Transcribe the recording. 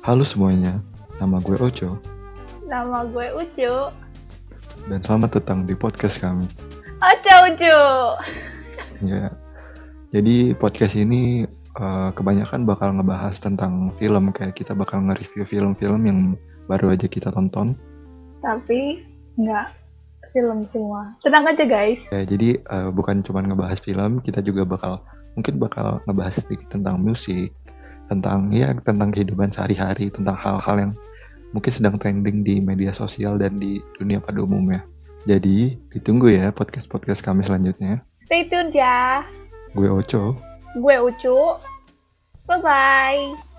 Halo semuanya, nama gue Ocho Nama gue Ucu. dan selamat datang di podcast kami. Oco Ucu. Ya, jadi podcast ini eh, kebanyakan bakal ngebahas tentang film kayak kita bakal nge-review film-film yang baru aja kita tonton. Tapi nggak film semua. Tenang aja guys. Ya, jadi eh, bukan cuma ngebahas film, kita juga bakal mungkin bakal ngebahas sedikit tentang musik, tentang ya tentang kehidupan sehari-hari, tentang hal-hal yang mungkin sedang trending di media sosial dan di dunia pada umumnya. Jadi ditunggu ya podcast-podcast kami selanjutnya. Stay tune ya. Gue Ocho. Gue Ucu. Bye bye.